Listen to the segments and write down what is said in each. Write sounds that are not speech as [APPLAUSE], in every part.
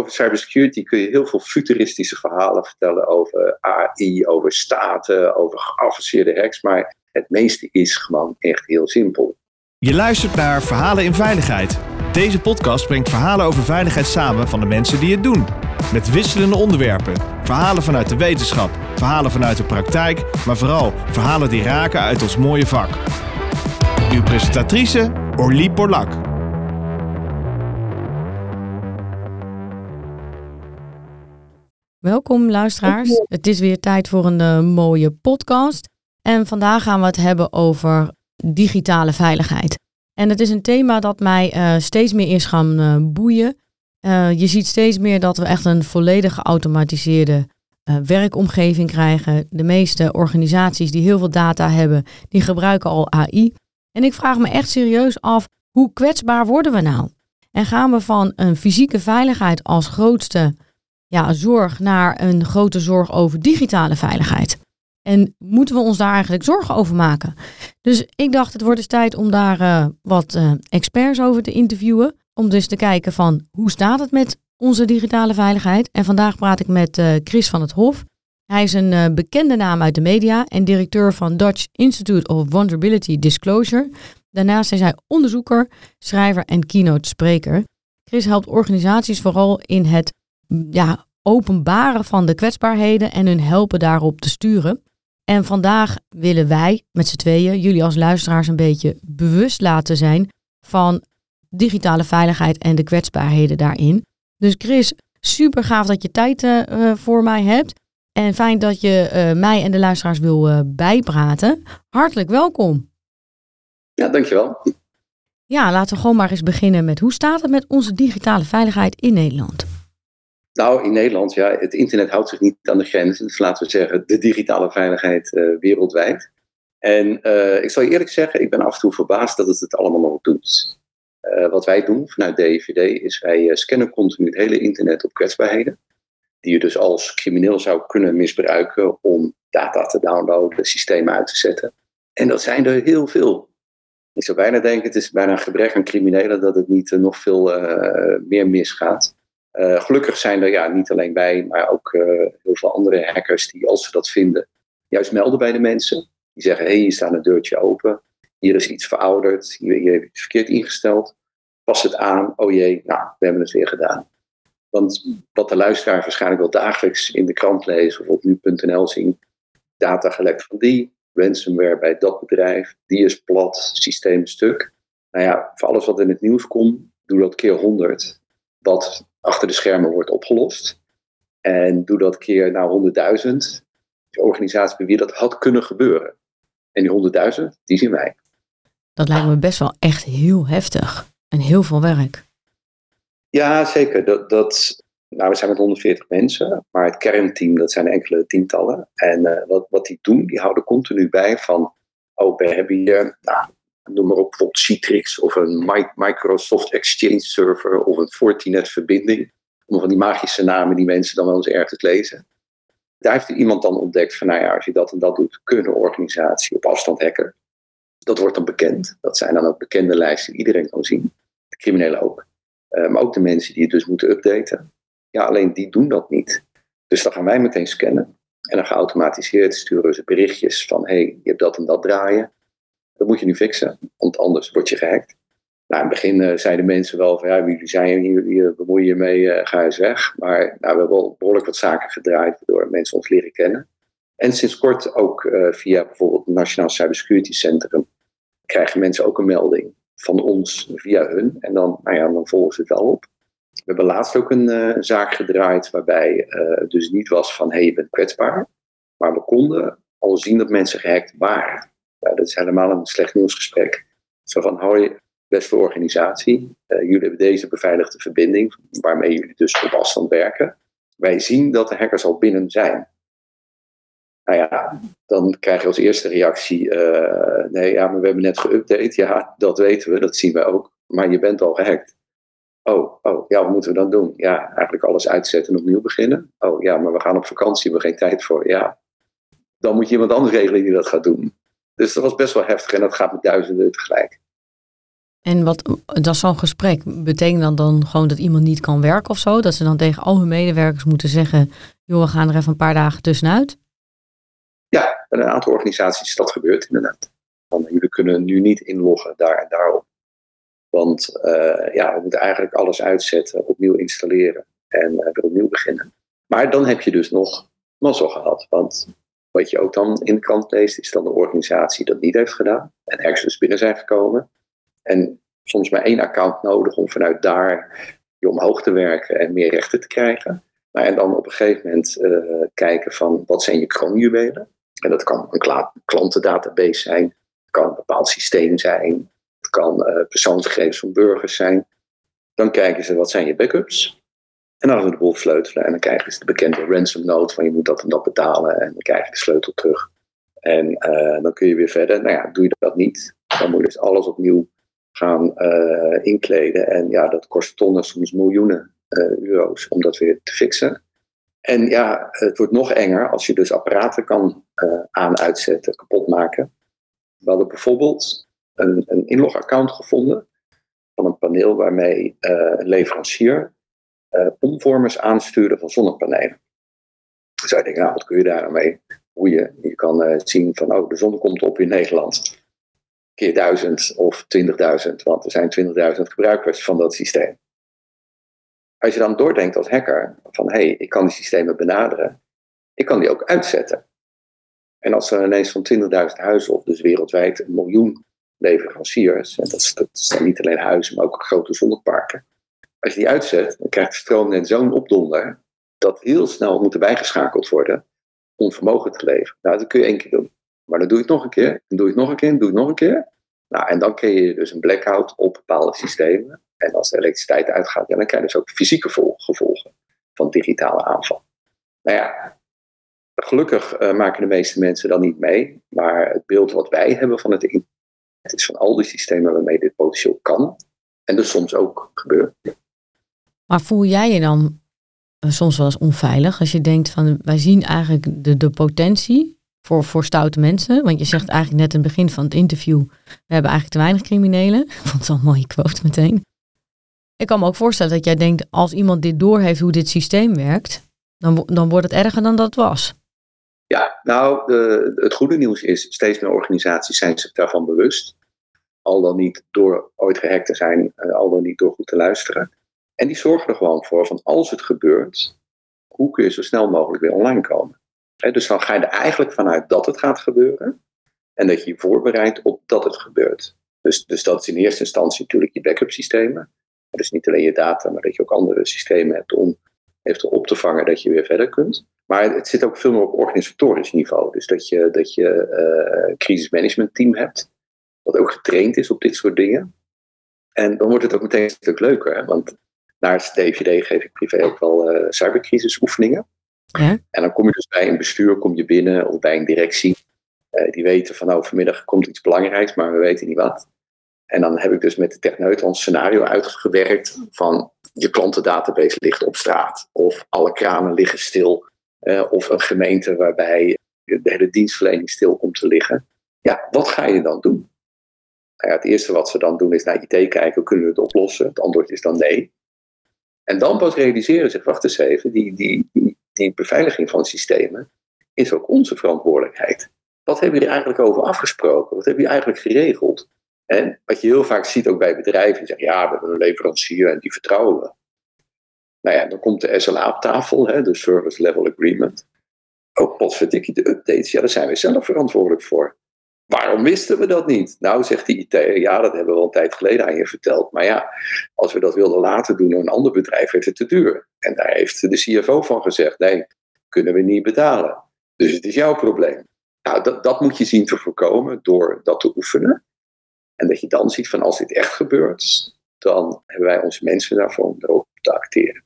over cybersecurity kun je heel veel futuristische verhalen vertellen over AI, over staten, over geavanceerde hacks. Maar het meeste is gewoon echt heel simpel. Je luistert naar Verhalen in Veiligheid. Deze podcast brengt verhalen over veiligheid samen van de mensen die het doen. Met wisselende onderwerpen. Verhalen vanuit de wetenschap, verhalen vanuit de praktijk, maar vooral verhalen die raken uit ons mooie vak. Uw presentatrice Orlie Porlak. Welkom luisteraars. Het is weer tijd voor een uh, mooie podcast. En vandaag gaan we het hebben over digitale veiligheid. En het is een thema dat mij uh, steeds meer is gaan uh, boeien. je ziet steeds meer dat we echt een volledig geautomatiseerde werkomgeving krijgen. De meeste organisaties die heel veel data hebben, die gebruiken al AI. En ik vraag me echt serieus af, hoe kwetsbaar worden we nou? En gaan we van een fysieke veiligheid als grootste ja, zorg naar een grote zorg over digitale veiligheid. En moeten we ons daar eigenlijk zorgen over maken? Dus ik dacht, het wordt eens tijd om daar uh, wat uh, experts over te interviewen. Om dus te kijken van hoe staat het met onze digitale veiligheid. En vandaag praat ik met uh, Chris van het Hof. Hij is een bekende naam uit de media en directeur van Dutch Institute of Vulnerability Disclosure. Daarnaast is hij onderzoeker, schrijver en keynote spreker. Chris helpt organisaties vooral in het ja, openbaren van de kwetsbaarheden en hun helpen daarop te sturen. En vandaag willen wij met z'n tweeën jullie als luisteraars een beetje bewust laten zijn van digitale veiligheid en de kwetsbaarheden daarin. Dus Chris, super gaaf dat je tijd uh, voor mij hebt. En fijn dat je uh, mij en de luisteraars wil uh, bijpraten. Hartelijk welkom. Ja, dankjewel. Ja, laten we gewoon maar eens beginnen met hoe staat het met onze digitale veiligheid in Nederland? Nou, in Nederland, ja, het internet houdt zich niet aan de grenzen. Dus laten we zeggen, de digitale veiligheid uh, wereldwijd. En uh, ik zal je eerlijk zeggen, ik ben af en toe verbaasd dat het het allemaal nog doet. Uh, wat wij doen vanuit DIVD is wij scannen continu het hele internet op kwetsbaarheden. Die je dus als crimineel zou kunnen misbruiken om data te downloaden, systemen uit te zetten. En dat zijn er heel veel. Ik zou bijna denken, het is bijna een gebrek aan criminelen dat het niet nog veel meer misgaat. Uh, gelukkig zijn er ja, niet alleen wij, maar ook uh, heel veel andere hackers die, als ze dat vinden, juist melden bij de mensen. Die zeggen: hé, hey, hier staat een deurtje open, hier is iets verouderd, hier, hier het verkeerd ingesteld. Pas het aan, oh jee, nou, we hebben het weer gedaan. Want wat de luisteraar waarschijnlijk wel dagelijks in de krant leest of op nu.nl zien: data gelekt van die, ransomware bij dat bedrijf, die is plat, systeem stuk. Nou ja, voor alles wat in het nieuws komt, doe dat keer honderd. Wat achter de schermen wordt opgelost. En doe dat keer naar 100.000. De organisatie bij wie dat had kunnen gebeuren. En die 100.000, die zien wij. Dat lijkt me best wel echt heel heftig. En heel veel werk. Ja, zeker. Dat, dat, nou, we zijn met 140 mensen, maar het kernteam, dat zijn enkele tientallen. En uh, wat, wat die doen, die houden continu bij van, oh, we hebben hier nou, noem maar op, bijvoorbeeld Citrix of een Microsoft Exchange server of een Fortinet verbinding. Om van die magische namen die mensen dan wel eens ergens lezen. Daar heeft iemand dan ontdekt van, nou ja, als je dat en dat doet, kunnen een organisatie op afstand hacken. Dat wordt dan bekend. Dat zijn dan ook bekende lijsten die iedereen kan zien. De criminelen ook. Uh, maar ook de mensen die het dus moeten updaten. Ja, alleen die doen dat niet. Dus dan gaan wij meteen scannen. En dan geautomatiseerd sturen ze berichtjes van, hé, hey, je hebt dat en dat draaien. Dat moet je nu fixen, want anders word je gehackt. Nou, in het begin uh, zeiden mensen wel van ja, jullie zijn hier, hier bemoeien je mee, uh, ga eens weg. Maar nou, we hebben wel behoorlijk wat zaken gedraaid waardoor mensen ons leren kennen. En sinds kort ook uh, via bijvoorbeeld het Nationaal Cybersecurity Centrum krijgen mensen ook een melding van ons via hun. En dan, nou ja, dan volgen ze het wel op. We hebben laatst ook een zaak gedraaid waarbij het dus niet was van hé, hey, je bent kwetsbaar. Maar we konden al zien dat mensen gehackt waren. Ja, dat is helemaal een slecht nieuwsgesprek. Zo van, hoi, beste organisatie, uh, jullie hebben deze beveiligde verbinding, waarmee jullie dus op afstand werken. Wij zien dat de hackers al binnen zijn. Nou ja, dan krijg je als eerste reactie, uh, nee, ja, maar we hebben net geüpdate. Ja, dat weten we, dat zien we ook. Maar je bent al gehackt. Oh, oh, ja, wat moeten we dan doen? Ja, eigenlijk alles uitzetten en opnieuw beginnen. Oh ja, maar we gaan op vakantie, we hebben geen tijd voor. Ja, dan moet je iemand anders regelen die dat gaat doen. Dus dat was best wel heftig en dat gaat met duizenden tegelijk. En wat, dat zo'n gesprek. Betekent dat dan gewoon dat iemand niet kan werken of zo? Dat ze dan tegen al hun medewerkers moeten zeggen, joh, we gaan er even een paar dagen tussenuit? Ja, bij een aantal organisaties is dat gebeurd inderdaad. Van, jullie kunnen nu niet inloggen daar en daarop. Want uh, ja, we moeten eigenlijk alles uitzetten, opnieuw installeren en uh, weer opnieuw beginnen. Maar dan heb je dus nog mazzel gehad. Want wat je ook dan in de krant leest, is dan de organisatie dat niet heeft gedaan. En ergens dus binnen zijn gekomen. En soms maar één account nodig om vanuit daar je omhoog te werken en meer rechten te krijgen. Maar en dan op een gegeven moment uh, kijken van wat zijn je kroonjuwelen. En dat kan een klantendatabase zijn, het kan een bepaald systeem zijn, het kan uh, persoonsgegevens van burgers zijn. Dan kijken ze wat zijn je backups. En dan gaan ze de boel sleutelen en dan krijgen ze de bekende ransom note van je moet dat en dat betalen en dan krijg je de sleutel terug. En uh, dan kun je weer verder. Nou ja, doe je dat niet, dan moet je dus alles opnieuw gaan uh, inkleden. En ja, dat kost tonnen, soms miljoenen uh, euro's om dat weer te fixen. En ja, het wordt nog enger als je dus apparaten kan uh, aan, uitzetten, kapot maken. We hadden bijvoorbeeld een, een inlogaccount gevonden van een paneel waarmee een leverancier omvormers aanstuurde van zonnepanelen. Dus ik denk, nou, wat kun je daar nou mee? Hoe je, je kan zien van, oh, de zon komt op in Nederland keer duizend of 20.000, want er zijn 20.000 gebruikers van dat systeem. Als je dan doordenkt als hacker van hé, hey, ik kan die systemen benaderen, ik kan die ook uitzetten. En als er ineens van 20.000 huizen, of dus wereldwijd een miljoen leveranciers, en dat, dat zijn niet alleen huizen, maar ook grote zonneparken. Als je die uitzet, dan krijgt de stroomnet zo'n opdonder dat heel snel moet bijgeschakeld worden om vermogen te leveren. Nou, dat kun je één keer doen. Maar dan doe je het nog een keer, dan doe je het nog een keer, dan doe je het nog een keer. Nou, en dan creëer je dus een blackout op bepaalde systemen. En als de elektriciteit uitgaat, dan krijg je dus ook fysieke gevolgen van digitale aanval. Nou ja, gelukkig uh, maken de meeste mensen dan niet mee. Maar het beeld wat wij hebben van het internet is van al die systemen waarmee dit potentieel kan. En dus soms ook gebeurt. Maar voel jij je dan uh, soms wel eens onveilig als je denkt van wij zien eigenlijk de, de potentie voor, voor stoute mensen. Want je zegt eigenlijk net in het begin van het interview, we hebben eigenlijk te weinig criminelen. [LAUGHS] Ik vond het een mooie quote meteen. Ik kan me ook voorstellen dat jij denkt, als iemand dit doorheeft hoe dit systeem werkt, dan, dan wordt het erger dan dat was. Ja, nou, het goede nieuws is, steeds meer organisaties zijn zich daarvan bewust. Al dan niet door ooit gehackt te zijn, eh, al dan niet door goed te luisteren. En die zorgen er gewoon voor van als het gebeurt, hoe kun je zo snel mogelijk weer online komen dus dan ga je er eigenlijk vanuit dat het gaat gebeuren. En dat je je voorbereidt op dat het gebeurt. Dus, dus dat is in eerste instantie natuurlijk je backup systemen. Dus niet alleen je data, maar dat je ook andere systemen hebt om eventueel op te vangen dat je weer verder kunt. Maar het zit ook veel meer op organisatorisch niveau. Dus dat je, dat je uh, crisismanagement team hebt, dat ook getraind is op dit soort dingen. En dan wordt het ook meteen een stuk leuker. Want naast DVD geef ik privé ook wel uh, cybercrisisoefeningen. Ja. En dan kom je dus bij een bestuur, kom je binnen of bij een directie. Uh, die weten van nou vanmiddag komt iets belangrijks, maar we weten niet wat. En dan heb ik dus met de techneut een scenario uitgewerkt van je klantendatabase ligt op straat. Of alle kranen liggen stil. Uh, of een gemeente waarbij de hele dienstverlening stil komt te liggen. Ja, wat ga je dan doen? Nou ja, het eerste wat ze dan doen is naar IT kijken, kunnen we het oplossen? Het antwoord is dan nee. En dan pas realiseren zich, wacht eens even, die, die, die beveiliging van systemen is ook onze verantwoordelijkheid. Wat hebben jullie eigenlijk over afgesproken? Wat hebben jullie eigenlijk geregeld? En wat je heel vaak ziet ook bij bedrijven, die zeggen ja, we hebben een leverancier en die vertrouwen we. Nou ja, dan komt de SLA op tafel, hè, de Service Level Agreement. Ook potverdikkie, de updates, ja, daar zijn we zelf verantwoordelijk voor. Waarom wisten we dat niet? Nou, zegt die IT, ja, dat hebben we al een tijd geleden aan je verteld. Maar ja, als we dat wilden laten doen door een ander bedrijf, werd het te duur. En daar heeft de CFO van gezegd, nee, kunnen we niet betalen. Dus het is jouw probleem. Nou, dat, dat moet je zien te voorkomen door dat te oefenen. En dat je dan ziet van als dit echt gebeurt, dan hebben wij onze mensen daarvoor om erop te acteren.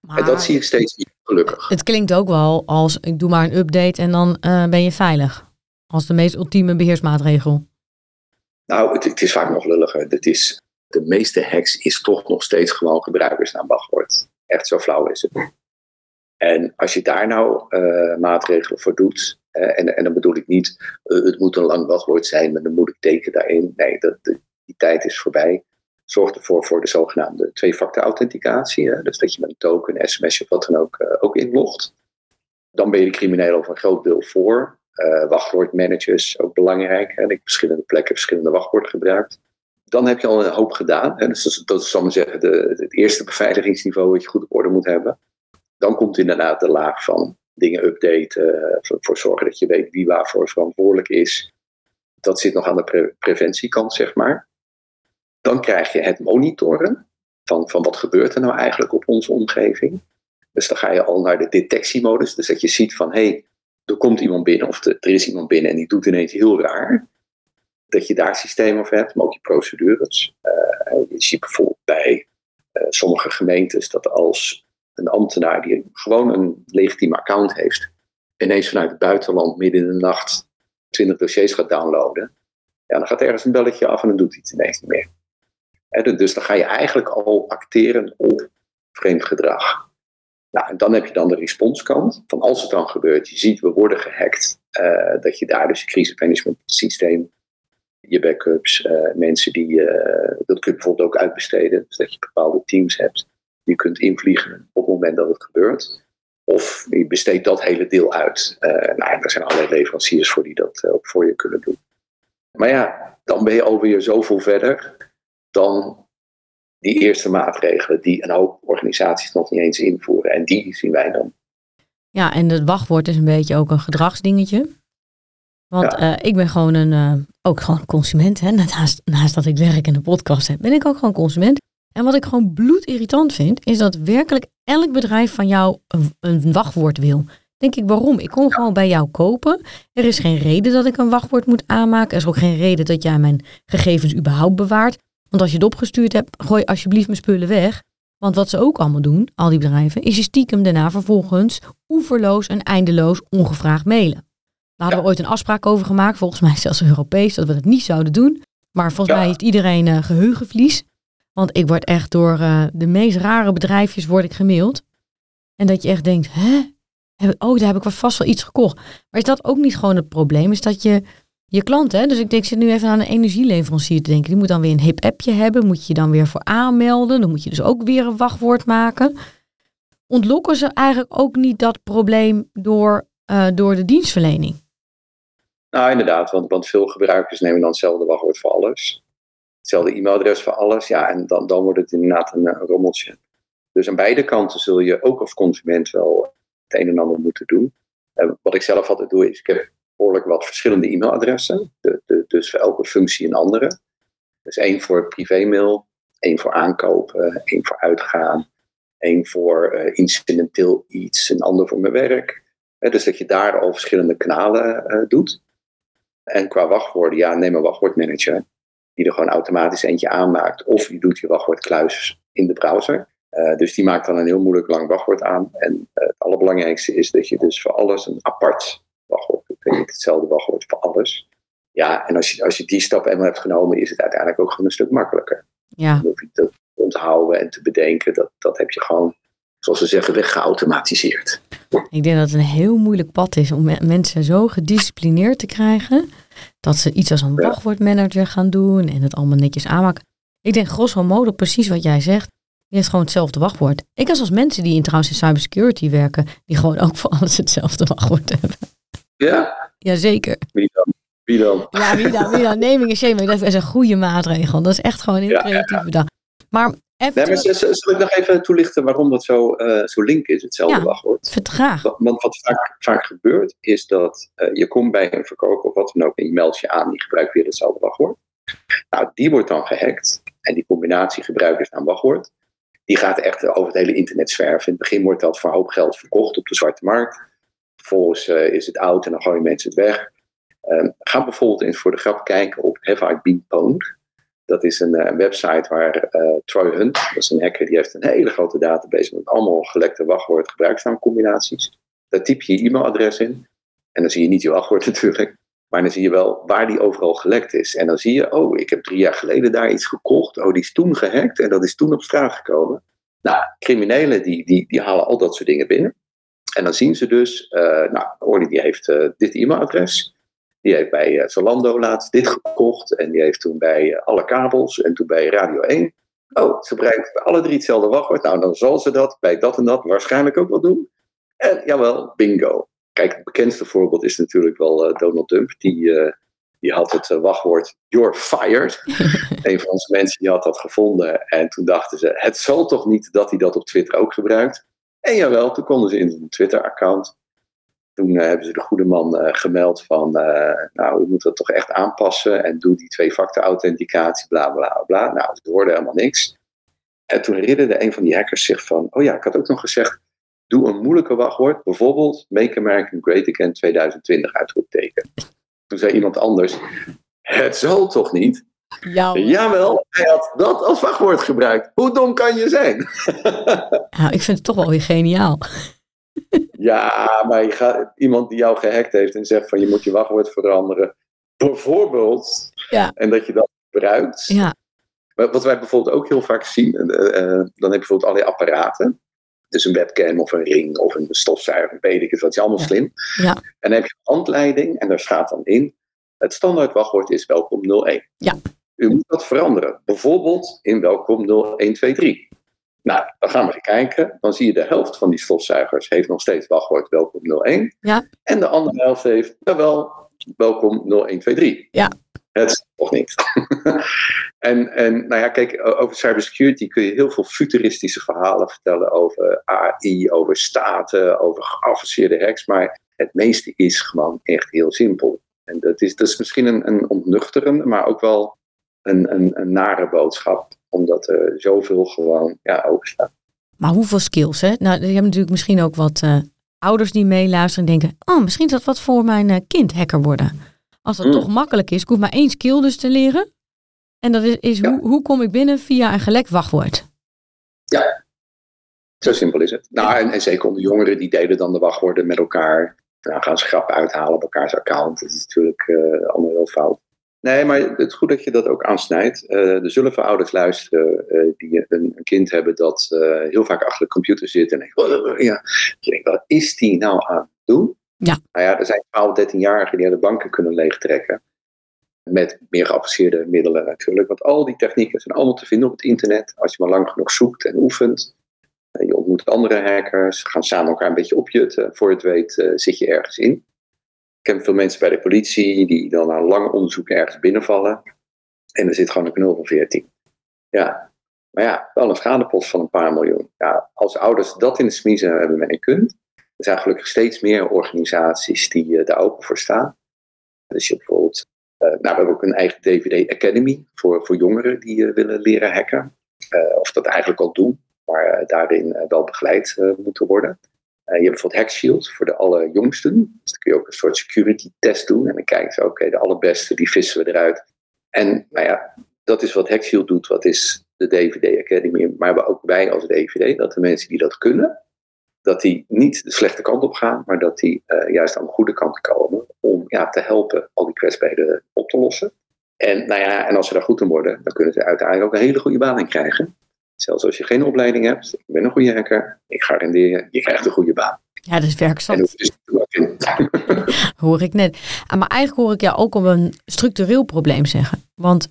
Maar en dat zie ik steeds meer gelukkig. Het klinkt ook wel als ik doe maar een update en dan uh, ben je veilig. Als de meest ultieme beheersmaatregel? Nou, het, het is vaak nog lulliger. Is, de meeste hacks is toch nog steeds gewoon gebruikersnaam wachtwoord. Echt zo flauw is het. En als je daar nou uh, maatregelen voor doet, en, en dan bedoel ik niet, uh, het moet een lang wachtwoord zijn, dan moet ik teken daarin. Nee, dat, die tijd is voorbij. Zorg ervoor voor de zogenaamde twee-factor authenticatie. Dus dat je met een token, sms of wat dan ook, uh, ook inlogt. Dan ben je de crimineel over een groot deel voor. Uh, wachtwoordmanagers, ook belangrijk. Hè, dat je verschillende plekken verschillende wachtwoorden gebruikt. Dan heb je al een hoop gedaan. Hè, dus dat is, dat maar zeggen, de, het eerste beveiligingsniveau dat je goed op orde moet hebben. Dan komt inderdaad de laag van dingen updaten, ervoor zorgen dat je weet wie waarvoor verantwoordelijk is. Dat zit nog aan de pre preventiekant, zeg maar. Dan krijg je het monitoren van, van wat gebeurt er nou eigenlijk op onze omgeving. Dus dan ga je al naar de detectiemodus. Dus dat je ziet van, hé, hey, er komt iemand binnen of er is iemand binnen en die doet ineens heel raar. Dat je daar systeem over hebt, maar ook je procedures. Je ziet bijvoorbeeld bij uh, sommige gemeentes dat als een ambtenaar die gewoon een legitiem account heeft, ineens vanuit het buitenland midden in de nacht 20 dossiers gaat downloaden, ja, dan gaat ergens een belletje af en dan doet hij het ineens niet meer. dus dan ga je eigenlijk al acteren op vreemd gedrag. Nou, en dan heb je dan de responskant. Van als het dan gebeurt, je ziet we worden gehackt, uh, dat je daar dus je crisismanagement systeem, je backups, uh, mensen die, uh, dat kun je bijvoorbeeld ook uitbesteden. Dus dat je bepaalde teams hebt je kunt invliegen op het moment dat het gebeurt. Of je besteedt dat hele deel uit. Nou, er zijn allerlei leveranciers voor die dat ook voor je kunnen doen. Maar ja, dan ben je alweer zoveel verder dan die eerste maatregelen die een hoop organisaties nog niet eens invoeren. En die zien wij dan. Ja, en het wachtwoord is een beetje ook een gedragsdingetje. Want ja. uh, ik ben gewoon een, ook gewoon consument. Hè? Naast, naast dat ik werk en een podcast heb, ben ik ook gewoon consument. En wat ik gewoon bloedirritant vind, is dat werkelijk elk bedrijf van jou een, een wachtwoord wil. Denk ik, waarom? Ik kom gewoon bij jou kopen. Er is geen reden dat ik een wachtwoord moet aanmaken. Er is ook geen reden dat jij mijn gegevens überhaupt bewaart. Want als je het opgestuurd hebt, gooi alsjeblieft mijn spullen weg. Want wat ze ook allemaal doen, al die bedrijven, is je stiekem daarna vervolgens oeverloos en eindeloos ongevraagd mailen. Daar hadden we ooit een afspraak over gemaakt, volgens mij zelfs Europees, dat we dat niet zouden doen. Maar volgens ja. mij heeft iedereen uh, geheugenverlies. Want ik word echt door uh, de meest rare bedrijfjes word ik gemaild. En dat je echt denkt, hè? Oh, daar heb ik vast wel iets gekocht. Maar is dat ook niet gewoon het probleem? Is dat je, je klant, hè? Dus ik denk, zit nu even aan een energieleverancier te denken. Die moet dan weer een hip appje hebben. Moet je dan weer voor aanmelden. Dan moet je dus ook weer een wachtwoord maken. Ontlokken ze eigenlijk ook niet dat probleem door, uh, door de dienstverlening? Nou, inderdaad. Want, want veel gebruikers nemen dan hetzelfde wachtwoord voor alles hetzelfde e-mailadres voor alles. Ja, en dan, dan wordt het inderdaad een, een rommeltje. Dus aan beide kanten zul je ook als consument wel het een en ander moeten doen. Wat ik zelf altijd doe, is ik heb behoorlijk wat verschillende e-mailadressen. De, de, dus voor elke functie een andere. Dus één voor privémail, één voor aankopen, één voor uitgaan, één voor uh, incidenteel iets, een ander voor mijn werk. Dus dat je daar al verschillende kanalen doet. En qua wachtwoorden, ja, neem een wachtwoordmanager die er gewoon automatisch eentje aanmaakt. Of je doet je wachtwoordkluis in de browser. Uh, dus die maakt dan een heel moeilijk lang wachtwoord aan. En het allerbelangrijkste is dat je dus voor alles een apart doet. Niet hetzelfde wachtwoord voor alles. Ja, en als je, als je die stap eenmaal hebt genomen, is het uiteindelijk ook gewoon een stuk makkelijker. Ja. Dan hoef je te onthouden en te bedenken. Dat, dat heb je gewoon, zoals we zeggen, weggeautomatiseerd. Ik denk dat het een heel moeilijk pad is om mensen zo gedisciplineerd te krijgen dat ze iets als een wachtwoordmanager gaan doen en het allemaal netjes aanmaken. Ik denk grosso modo precies wat jij zegt. Je hebt gewoon hetzelfde wachtwoord. Ik als als mensen die in trouwens in cybersecurity werken, die gewoon ook voor alles hetzelfde wachtwoord hebben. Ja? Jazeker. Wie dan? Wie dan? Ja, wie dan? Wie dan? Naming shaming, dat is een goede maatregel. Dat is echt gewoon heel ja, creatief bedacht. Maar Even nee, maar zal ik nog even toelichten waarom dat zo, uh, zo link is, hetzelfde wachtwoord? Vertraag. Want wat vaak, vaak gebeurt, is dat uh, je komt bij een verkoper of wat dan ook en je meldt je aan, die gebruikt weer hetzelfde wachtwoord. Nou, die wordt dan gehackt en die combinatie gebruikers aan wachtwoord, die gaat echt over het hele internet zwerven. In het begin wordt dat voor hoop geld verkocht op de zwarte markt. Vervolgens uh, is het oud en dan gooien mensen het weg. ga bijvoorbeeld eens voor de grap kijken op Have I Been Pwned? Dat is een, een website waar uh, Troy Hunt, dat is een hacker, die heeft een hele grote database met allemaal gelekte wachtwoord gebruiksnaamcombinaties. Daar typ je je e-mailadres in. En dan zie je niet je wachtwoord [LAUGHS] natuurlijk. Maar dan zie je wel waar die overal gelekt is. En dan zie je, oh, ik heb drie jaar geleden daar iets gekocht. Oh, die is toen gehackt en dat is toen op straat gekomen. Nou, criminelen die, die, die halen al dat soort dingen binnen. En dan zien ze dus, uh, nou, Orly die heeft uh, dit e-mailadres. Die heeft bij uh, Zalando laatst dit gekocht. En die heeft toen bij alle kabels en toen bij Radio 1. Oh, ze gebruikt alle drie hetzelfde wachtwoord. Nou, dan zal ze dat bij dat en dat waarschijnlijk ook wel doen. En jawel, bingo. Kijk, het bekendste voorbeeld is natuurlijk wel Donald Trump. Die die had het eh, wachtwoord You're fired. [LAUGHS] een van onze mensen die had dat gevonden. En toen dachten ze, het zal toch niet dat hij dat op Twitter ook gebruikt. En jawel, toen konden ze in zijn Twitter-account. Toen uh, hebben ze de goede man uh, gemeld van, nou, we moeten dat toch echt aanpassen. En doe die twee-factor authenticatie, bla bla bla. Nou, ze hoorden helemaal niks. En toen herinnerde een van die hackers zich van, oh ja, ik had ook nog gezegd, doe een moeilijke wachtwoord. Bijvoorbeeld, Make America Great Again 2020 uitroepteken. Toen zei iemand anders, het zal toch niet? Ja, Jawel, hij had dat als wachtwoord gebruikt. Hoe dom kan je zijn? [LAUGHS] nou, ik vind het toch wel weer geniaal. ja, maar je gaat, iemand die jou gehackt heeft en zegt van je moet je wachtwoord veranderen. Bijvoorbeeld. Ja. En dat je dat gebruikt. Ja. Wat wij bijvoorbeeld ook heel vaak zien, uh, dan heb je bijvoorbeeld allerlei apparaten. Dus een webcam of een ring of een stofzuiger, weet ik het, dat is allemaal slim. Ja. En dan heb je een handleiding en daar staat dan in, het standaard wachtwoord is welkom 01. Ja. U moet dat veranderen, bijvoorbeeld in welkom 0123. Nou, dan gaan we eens kijken. Dan zie je de helft van die stofzuigers heeft nog steeds wachtwoord welkom 01. Ja. En de andere helft heeft, wel welkom 0123. Ja. Het is toch niet. [LAUGHS] en, en nou ja, kijk, over cybersecurity kun je heel veel futuristische verhalen vertellen over AI, over staten, over geavanceerde hacks. Maar het meeste is gewoon echt heel simpel. En dat is, dat is misschien een, een ontnuchterende, maar ook wel een, een, een nare boodschap. Omdat er zoveel gewoon ja. Maar hoeveel skills, hè? Nou, je hebt natuurlijk misschien ook wat uh, ouders die meeluisteren en denken... oh, misschien is dat wat voor mijn uh, kind hacker worden. Als dat mm. toch makkelijk is, ik hoef maar één skill dus te leren. En dat is, is ja. hoe, hoe kom ik binnen via een gelekt wachtwoord? Ja, zo simpel is het. Nou, en, en zeker onder jongeren, die delen dan de wachtwoorden met elkaar. Dan gaan ze grappen uithalen op elkaars account. Dat is natuurlijk uh, allemaal heel fout. Nee, maar het is goed dat je dat ook aansnijdt. Uh, er zullen veel ouders luisteren uh, die een, een, kind hebben dat heel vaak achter de computer zit. En denkt, oh, ja. je denkt, wat is die nou aan het doen? Ja. Nou ja, er zijn 12, 13-jarigen die de banken kunnen leegtrekken. Met meer geavanceerde middelen natuurlijk. Want al die technieken zijn allemaal te vinden op het internet. Als je maar lang genoeg zoekt en oefent. Je ontmoet andere hackers, gaan samen elkaar een beetje opjutten. Voor je het weet zit je ergens in. Ken veel mensen bij de politie die dan na lang onderzoek ergens binnenvallen. En er zit gewoon een knul van 14. Ja, maar ja, wel een schadepost van een paar miljoen. Ja, als ouders dat in de smiezen hebben met kunt, er zijn gelukkig steeds meer organisaties die uh, daar open voor staan. Dus je bijvoorbeeld, uh, nou, we hebben ook een eigen DVD Academy voor, voor jongeren die uh, willen leren hacken. of dat eigenlijk al doen, maar daarin wel begeleid moeten worden. Je hebt bijvoorbeeld HackShield voor de allerjongsten. Dus dan kun je ook een soort security test doen. En dan kijken ze, oké, de allerbeste, die vissen we eruit. En nou ja, dat is wat HackShield doet, wat is de DVD Academy. Maar ook wij als DVD, dat de mensen die dat kunnen, dat die niet de slechte kant op gaan, maar dat die uh, juist aan de goede kant komen om ja, te helpen al die kwetsbaarheden op te lossen. En, nou ja, en als ze daar goed in worden, dan kunnen ze uiteindelijk ook een hele goede baan in krijgen. Zelfs als je geen opleiding hebt, ik ben een goede hacker, ik garandeer je, je krijgt een goede baan. Ja, dat is werkzaam. [LAUGHS] Hoor ik net. Ah, maar eigenlijk hoor ik jou ook om een structureel probleem zeggen. Want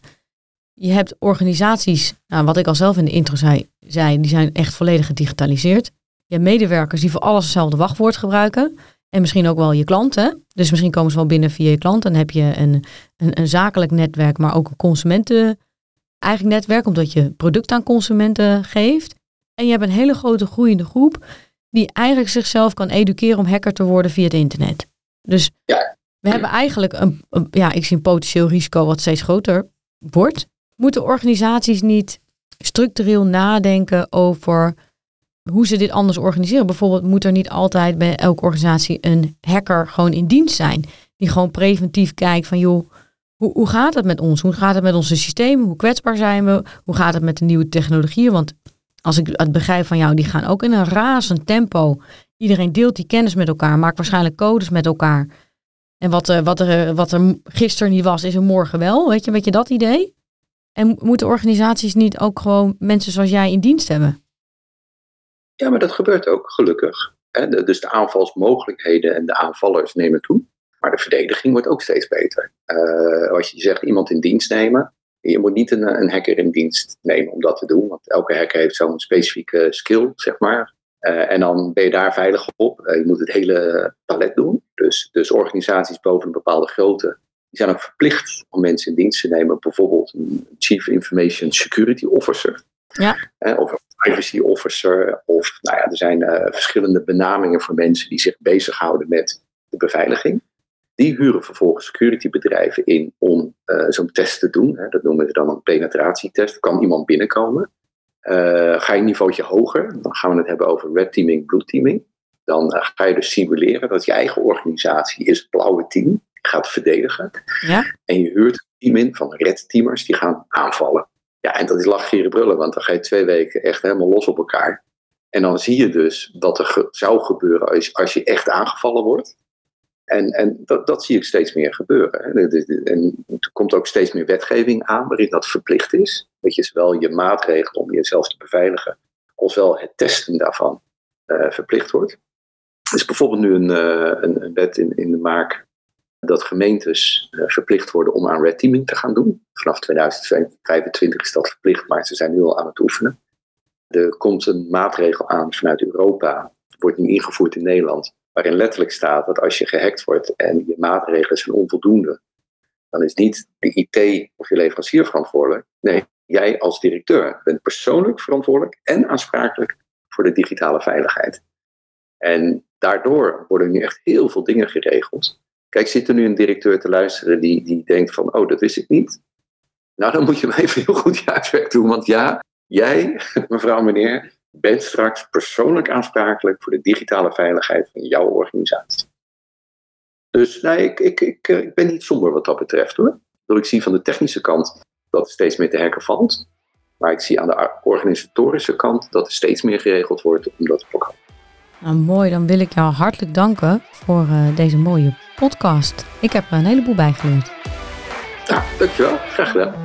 je hebt organisaties, nou, wat ik al zelf in de intro zei, zei, die zijn echt volledig gedigitaliseerd. Je hebt medewerkers die voor alles hetzelfde wachtwoord gebruiken. En misschien ook wel je klanten. Dus misschien komen ze wel binnen via je klant. Dan heb je een, een, een zakelijk netwerk, maar ook een consumenten eigen netwerk, omdat je product aan consumenten geeft. En je hebt een hele grote groeiende groep die eigenlijk zichzelf kan educeren om hacker te worden via het internet. Dus ja. we hebben eigenlijk een, een, ja, ik zie een potentieel risico wat steeds groter wordt. Moeten organisaties niet structureel nadenken over hoe ze dit anders organiseren. Bijvoorbeeld moet er niet altijd bij elke organisatie een hacker gewoon in dienst zijn. Die gewoon preventief kijkt van joh, hoe, hoe gaat het met ons? Hoe gaat het met onze systemen? Hoe kwetsbaar zijn we? Hoe gaat het met de nieuwe technologieën? Want als ik het begrijp van jou, die gaan ook in een razend tempo. Iedereen deelt die kennis met elkaar, maakt waarschijnlijk codes met elkaar. En wat, uh, wat, er, wat er gisteren niet was, is er morgen wel. Weet je, weet je dat idee? En moeten organisaties niet ook gewoon mensen zoals jij in dienst hebben? Ja, maar dat gebeurt ook, gelukkig. Dus de aanvalsmogelijkheden en de aanvallers nemen toe. Maar de verdediging wordt ook steeds beter. Uh, als je zegt iemand in dienst nemen, je moet niet een, een, hacker in dienst nemen om dat te doen, want elke hacker heeft zo'n specifieke skill, zeg maar. Uh, en dan ben je daar veilig op. Uh, je moet het hele palet doen. Dus, dus organisaties boven een bepaalde grootte, die zijn ook verplicht om mensen in dienst te nemen. Bijvoorbeeld een Chief Information Security Officer. Ja. Uh, of een privacy officer. Of nou ja, er zijn verschillende benamingen voor mensen die zich bezighouden met de beveiliging. Die huren vervolgens securitybedrijven in om uh, zo'n test te doen. Hè. Dat noemen we dan een penetratietest. Kan iemand binnenkomen? Uh, ga je een niveautje hoger, dan gaan we het hebben over red teaming, blue teaming. Dan uh, ga je dus simuleren dat je eigen organisatie is het blauwe team. Gaat verdedigen. Ja. En je huurt een team in van red teamers die gaan aanvallen. Ja, en dat is lachgieren brullen, want dan ga je twee weken echt helemaal los op elkaar. En dan zie je dus wat er ge zou gebeuren als, als je echt aangevallen wordt. En, en dat, dat zie ik steeds meer gebeuren. En er komt ook steeds meer wetgeving aan waarin dat verplicht is. Dat je zowel je maatregelen om jezelf te beveiligen, als wel het testen daarvan uh, verplicht wordt. Er is bijvoorbeeld nu een, uh, een, wet in, in de maak dat gemeentes uh, verplicht worden om aan red teaming te gaan doen. Vanaf 2025 is dat verplicht, maar ze zijn nu al aan het oefenen. Er komt een maatregel aan vanuit Europa, wordt nu ingevoerd in Nederland, waarin letterlijk staat dat als je gehackt wordt en je maatregelen zijn onvoldoende, dan is niet de IT of je leverancier verantwoordelijk. Nee, jij als directeur bent persoonlijk verantwoordelijk en aansprakelijk voor de digitale veiligheid. En daardoor worden nu echt heel veel dingen geregeld. Kijk, zit er nu een directeur te luisteren die, die denkt van, oh, dat wist ik niet. Nou, dan moet je maar even heel goed je doen. Want ja, jij, [LAUGHS] mevrouw, meneer, bent straks persoonlijk aansprakelijk voor de digitale veiligheid van jouw organisatie. Dus nee, ik, ik, ik, ik ben niet somber wat dat betreft hoor. Ik zie van de technische kant dat er steeds meer te hacken valt. Maar ik zie aan de organisatorische kant dat er steeds meer geregeld wordt om dat te voorkomen. Nou, mooi, dan wil ik jou hartelijk danken voor uh, deze mooie podcast. Ik heb er een heleboel bij geleerd. Ja, dankjewel. Graag gedaan.